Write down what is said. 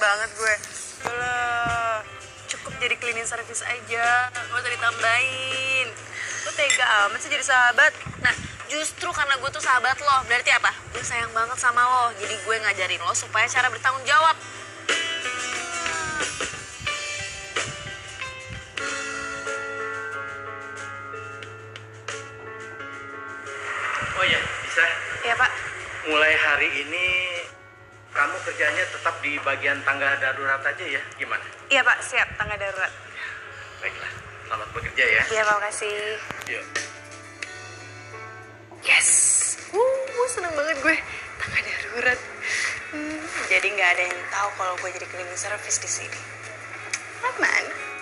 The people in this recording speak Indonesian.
banget gue. Alah, cukup jadi cleaning service aja gak usah ditambahin. Lu tega amat sih jadi sahabat. Nah justru karena gue tuh sahabat lo berarti apa? Gue sayang banget sama lo. Jadi gue ngajarin lo supaya cara bertanggung jawab. Oh iya, bisa. iya pak. Mulai hari ini kamu kerjanya tetap di bagian tangga darurat aja ya? Gimana? iya pak. Siap. Tangga darurat. Baiklah, selamat bekerja ya. iya pak. Makasih. Yuk. yes. Uh seneng banget gue. Tangga darurat. Hmm, jadi nggak ada yang tahu kalau gue jadi cleaning service di sini. Aman